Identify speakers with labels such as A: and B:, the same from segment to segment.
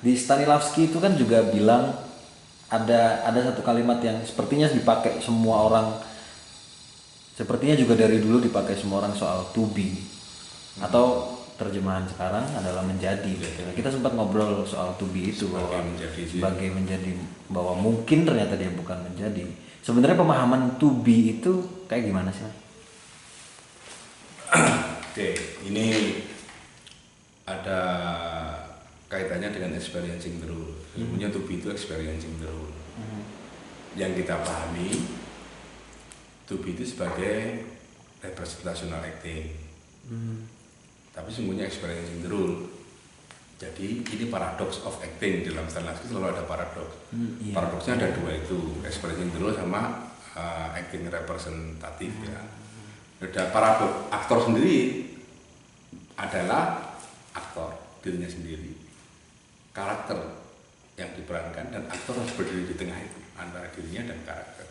A: di Stanislavski itu kan juga bilang ada ada satu kalimat yang sepertinya dipakai semua orang sepertinya juga dari dulu dipakai semua orang soal to be atau terjemahan sekarang adalah menjadi gitu. Kita sempat ngobrol soal to be itu
B: Sebagai
A: bahwa
B: menjadi
A: sebagai menjadi bahwa mungkin ternyata dia bukan menjadi. Sebenarnya pemahaman to be itu kayak gimana sih?
B: Oke, ini ada kaitannya dengan experiencing the rule. Ilmunya to be itu experiencing the rule. Yang kita pahami, to be itu sebagai representational acting. Tapi sungguhnya experiencing the rule. Jadi ini paradox of acting dalam Stanislavski selalu ada paradox.
A: iya.
B: Paradoksnya ada dua itu, experiencing the rule sama uh, acting representatif ya. Ada paradoks aktor sendiri adalah aktor dirinya sendiri, karakter yang diperankan dan aktor harus berdiri di tengah itu antara dirinya dan karakter.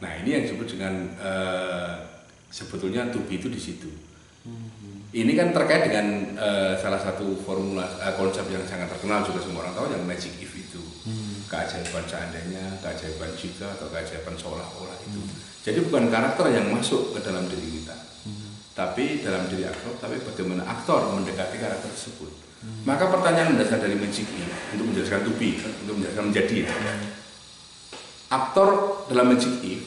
B: Nah ini yang disebut dengan eh, sebetulnya to be itu di situ. Ini kan terkait dengan eh, salah satu formula eh, konsep yang sangat terkenal juga semua orang tahu yang magic if itu keajaiban seandainya, keajaiban jika atau keajaiban seolah-olah itu. Jadi bukan karakter yang masuk ke dalam diri kita, tapi dalam diri aktor, tapi bagaimana aktor mendekati karakter tersebut. Maka pertanyaan mendasar dari magic if untuk menjelaskan to be, untuk menjelaskan menjadi ya. Aktor dalam magic if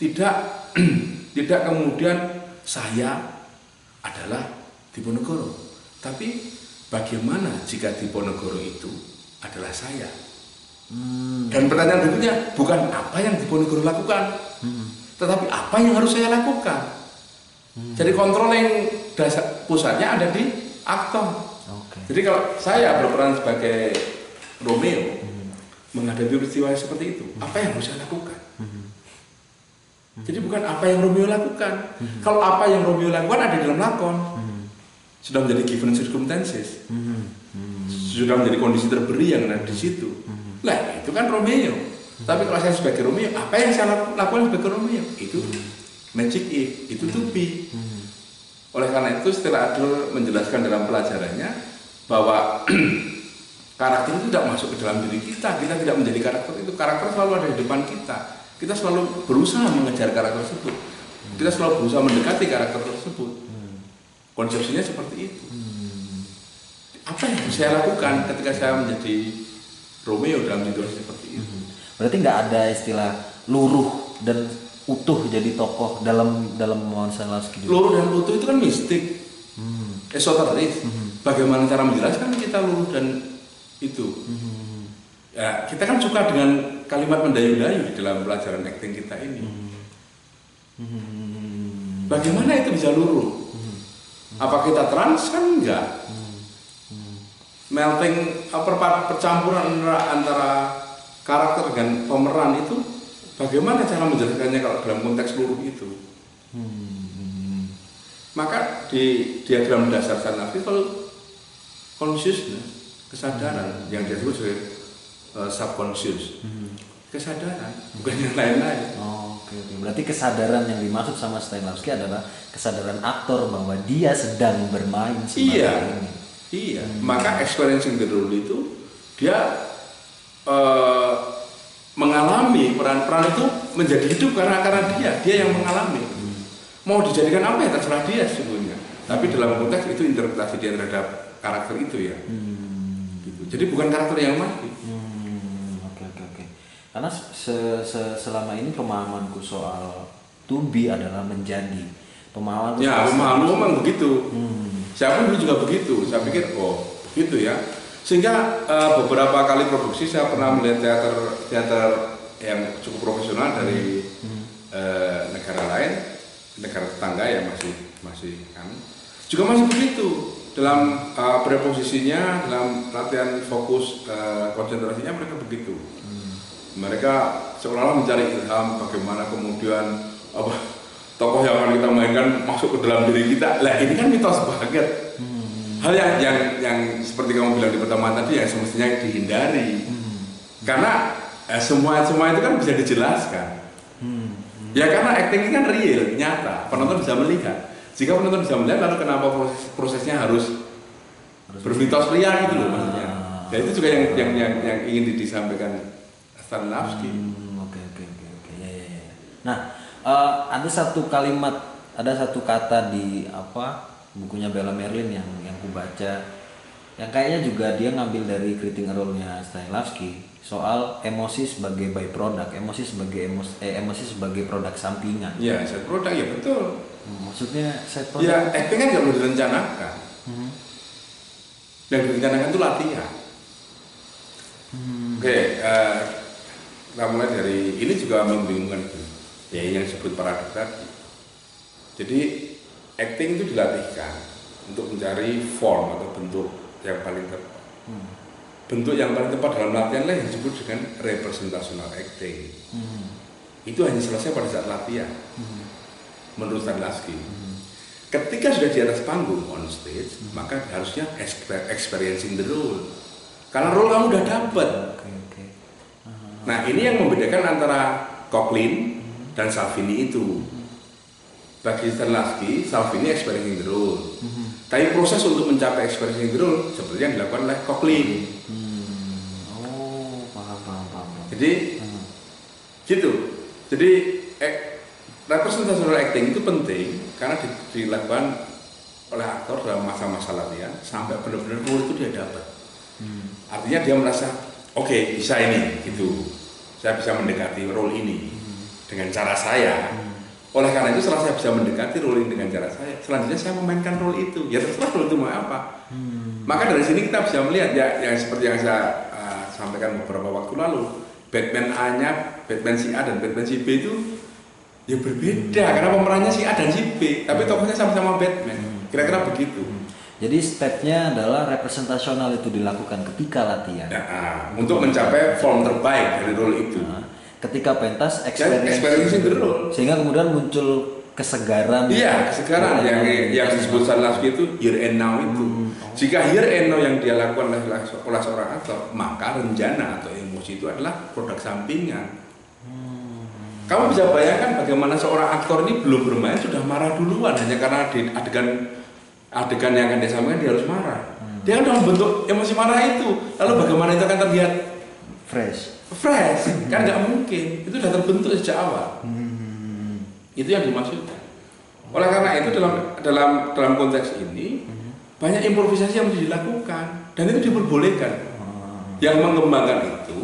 B: tidak tidak kemudian saya adalah Diponegoro. Tapi bagaimana jika Diponegoro itu adalah saya? Dan pertanyaan berikutnya bukan apa yang Diponegoro lakukan, tetapi apa yang harus saya lakukan. Jadi controlling dasar pusatnya ada di aktor.
A: Oke.
B: Jadi kalau saya berperan sebagai Romeo menghadapi peristiwa seperti itu, apa yang harus saya lakukan? Jadi bukan apa yang Romeo lakukan. Kalau apa yang Romeo lakukan ada di dalam lakon, sudah menjadi given circumstances, sudah menjadi kondisi terberi yang ada di situ. Lah itu kan Romeo. Tapi kalau saya sebagai Romeo, apa yang saya laku- lakukan sebagai Romeo? Itu magic if, itu to be. Oleh karena itu setelah Adler menjelaskan dalam pelajarannya bahwa karakter itu tidak masuk ke dalam diri kita, kita tidak menjadi karakter itu. Karakter selalu ada di depan kita. Kita selalu berusaha mengejar karakter tersebut. Kita selalu berusaha mendekati karakter tersebut. Konsepsinya seperti itu. Apa yang saya lakukan ketika saya menjadi Romeo dalam situasi seperti itu?
A: Berarti nggak ada istilah luruh dan utuh jadi tokoh dalam dalam Stanislavski.
B: Luruh dan utuh itu kan mistik, esoteris. Bagaimana cara menjelaskan kita luruh dan itu? Ya, kita kan suka dengan kalimat mendayu-dayu di dalam pelajaran acting kita ini. Bagaimana itu bisa luruh? Apa kita trans kan enggak? Melting apa percampuran antara, karakter dengan pemeran itu bagaimana cara menjelaskannya kalau dalam konteks luruh itu? Maka di diagram dasar Stanislavski kalau consciousness, kesadaran yang disebut sebagai uh, subconscious, kesadaran bukan yang lain-lain.
A: Oh, Oke. Berarti kesadaran yang dimaksud sama Stanislavski adalah kesadaran aktor bahwa dia sedang bermain sebagai
B: Iya,
A: ini.
B: iya. Maka experiencing the role itu dia eh, peran-peran itu menjadi hidup karena karena dia, dia yang mengalami. Mau dijadikan apa ya terserah dia sesungguhnya. Tapi dalam konteks itu interpretasi dia terhadap karakter itu ya. Gitu. Jadi bukan karakter yang mati.
A: Hmm, oke oke oke. Karena se- se- selama ini pemahamanku soal to be adalah menjadi. Pemahamanku
B: Ya,
A: soal-
B: memang begitu.
A: Hmm.
B: Saya pun dulu juga begitu. Saya pikir, oh begitu ya. Sehingga eh, beberapa kali produksi saya pernah melihat teater teater yang cukup profesional dari eh, negara lain, negara tetangga yang masih masih kan, juga masih begitu dalam eh, preposisinya, dalam latihan fokus eh, konsentrasinya mereka begitu. Mereka seolah-olah mencari ilham bagaimana kemudian apa tokoh yang akan kita mainkan masuk ke dalam diri kita. Lah ini kan mitos banget. Hal yang yang yang seperti kamu bilang di pertama tadi yang semestinya dihindari. Karena eh, semua semua itu kan bisa dijelaskan. Ya karena acting ini kan real, nyata. Penonton bisa melihat. Jika penonton bisa melihat, lalu kenapa proses, prosesnya harus, bermitos pria gitu loh maksudnya.
A: Ah,
B: Dan itu juga yang yang yang, yang ingin disampaikan Stanislavski.
A: Hmm, Oke oke oke oke ya ya ya. Nah eh, ada satu kalimat ada satu kata di apa bukunya Bella Merlin yang yang ku baca yang kayaknya juga dia ngambil dari a Role-nya Stanislavski soal emosi sebagai byproduct, emosi sebagai emos, eh, emosi sebagai produk sampingan.
B: Ya, set produk ya betul.
A: Hmm, Maksudnya set produk.
B: Ya, acting kan nggak perlu direncanakan.
A: Hmm.
B: Dan direncanakan itu latihan.
A: Hmm.
B: Oke, eh, kita mulai dari ini juga membingungkan itu. Ya, yang disebut paradoks tadi. Jadi acting itu dilatihkan untuk mencari form atau bentuk yang paling tepat.
A: Hmm.
B: Bentuk yang paling tepat dalam latihan lah yang disebut dengan representational acting.
A: Hmm.
B: Itu hanya selesai pada saat latihan.
A: Hmm.
B: Menurut Stanislavski.
A: Hmm.
B: Ketika sudah di atas panggung on stage, maka harusnya exper- experiencing the role. Karena role kamu udah dapet.
A: Oke oke. Ah.
B: Nah ini yang membedakan antara Coughlin dan Salvini itu. Bagi Stanislavski, Salvini experiencing the role.
A: Hmm.
B: Tapi proses untuk mencapai the role seperti yang dilakukan oleh Coughlin.
A: Hmm. Oh paham paham paham.
B: Jadi
A: Hmm.
B: gitu. Jadi eh, representational acting itu penting karena di- dilakukan oleh aktor dalam masa-masa latihan sampai benar-benar role itu dia dapat.
A: Hmm.
B: Artinya dia merasa oke bisa ini gitu. Saya bisa mendekati role ini dengan cara saya. Oleh karena itu setelah saya bisa mendekati role ini dengan cara saya, selanjutnya saya memainkan role itu. Ya terserah role itu mau apa.
A: Hmm.
B: Maka dari sini kita bisa melihat ya yang seperti yang saya uh, sampaikan beberapa waktu lalu, Batman A-nya, Batman si A dan Batman si B itu ya berbeda karena pemerannya si A dan si B, tapi tokohnya sama-sama Batman. Kira-kira begitu.
A: Jadi stepnya adalah representasional itu dilakukan ketika latihan.
B: Nah, ah, untuk mencapai form terbaik dari role itu.
A: Nah, ketika pentas experience,
B: role.
A: sehingga kemudian muncul kesegaran.
B: Iya, sekarang yang yang disebut Stanislavski itu here and now itu. Jika here and now yang dia lakukan oleh, oleh seorang aktor, maka rencana atau emosi itu adalah produk sampingan. Kamu bisa bayangkan bagaimana seorang aktor ini belum bermain sudah marah duluan hanya karena di adegan adegan yang akan dia sampaikan dia harus marah. Dia kan dalam bentuk emosi marah itu. Lalu bagaimana itu akan terlihat
A: fresh.
B: Fresh? Kan nggak mungkin. Itu sudah terbentuk sejak awal.
A: Hmm.
B: Itu yang dimaksudkan. Oleh karena itu dalam dalam dalam konteks ini banyak improvisasi yang mesti dilakukan dan itu diperbolehkan.
A: Ah.
B: Yang mengembangkan itu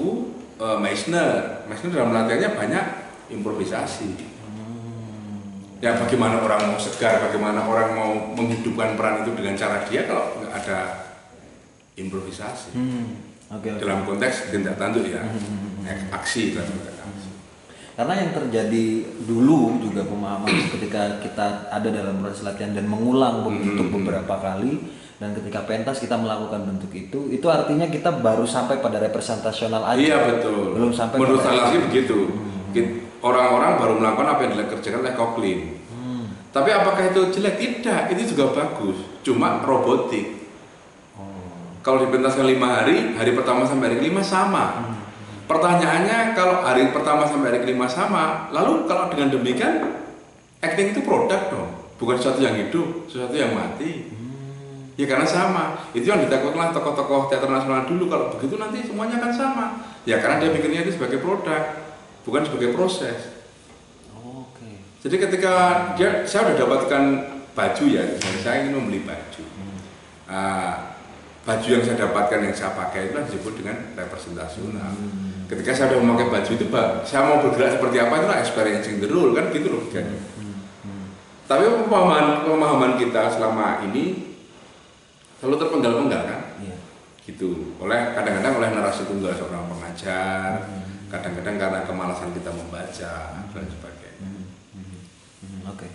B: eh, Meissner. Meissner dalam latihannya banyak improvisasi. Ya bagaimana orang mau segar, bagaimana orang mau menghidupkan peran itu dengan cara dia kalau nggak ada improvisasi.
A: Hmm. Oke.
B: Dalam konteks tindak tanduk ya, aksi dalam konteks aksi.
A: Karena yang terjadi dulu juga pemahaman ketika kita ada dalam proses latihan dan mengulang bentuk
B: Hmm.
A: beberapa kali dan ketika pentas kita melakukan bentuk itu, itu artinya kita baru sampai pada representasional aja.
B: Iya betul.
A: Belum sampai
B: Menurut saya sih begitu. Orang-orang baru melakukan apa yang dikerjakan oleh Coughlin.
A: Hmm.
B: Tapi apakah itu jelek? Tidak. Itu juga bagus. Cuma robotik. Kalau dipentaskan lima hari, hari pertama sampai hari kelima sama.
A: Hmm.
B: Pertanyaannya kalau hari pertama sampai hari kelima sama, lalu kalau dengan demikian acting itu produk dong, bukan sesuatu yang hidup, sesuatu yang mati.
A: Hmm.
B: Ya karena sama. Itu yang ditakutkan tokoh-tokoh teater nasional dulu kalau begitu nanti semuanya akan sama. Ya karena dia pikirnya itu sebagai produk, bukan sebagai proses.
A: Oke.
B: Jadi ketika dia saya sudah dapatkan baju ya, saya ingin membeli baju. Ah, baju yang saya dapatkan yang saya pakai itu disebut dengan representasional. Ketika saya sudah memakai baju itu, Pak, saya mau bergerak seperti apa itu experiencing the role kan gitu loh kan. Tapi pemahaman pemahaman kita selama ini selalu terpenggal-penggal kan
A: Iya.
B: gitu oleh kadang-kadang oleh narasi tunggal seorang pengajar kadang-kadang karena kemalasan kita membaca dan sebagainya
A: Hmm. Hmm. Oke.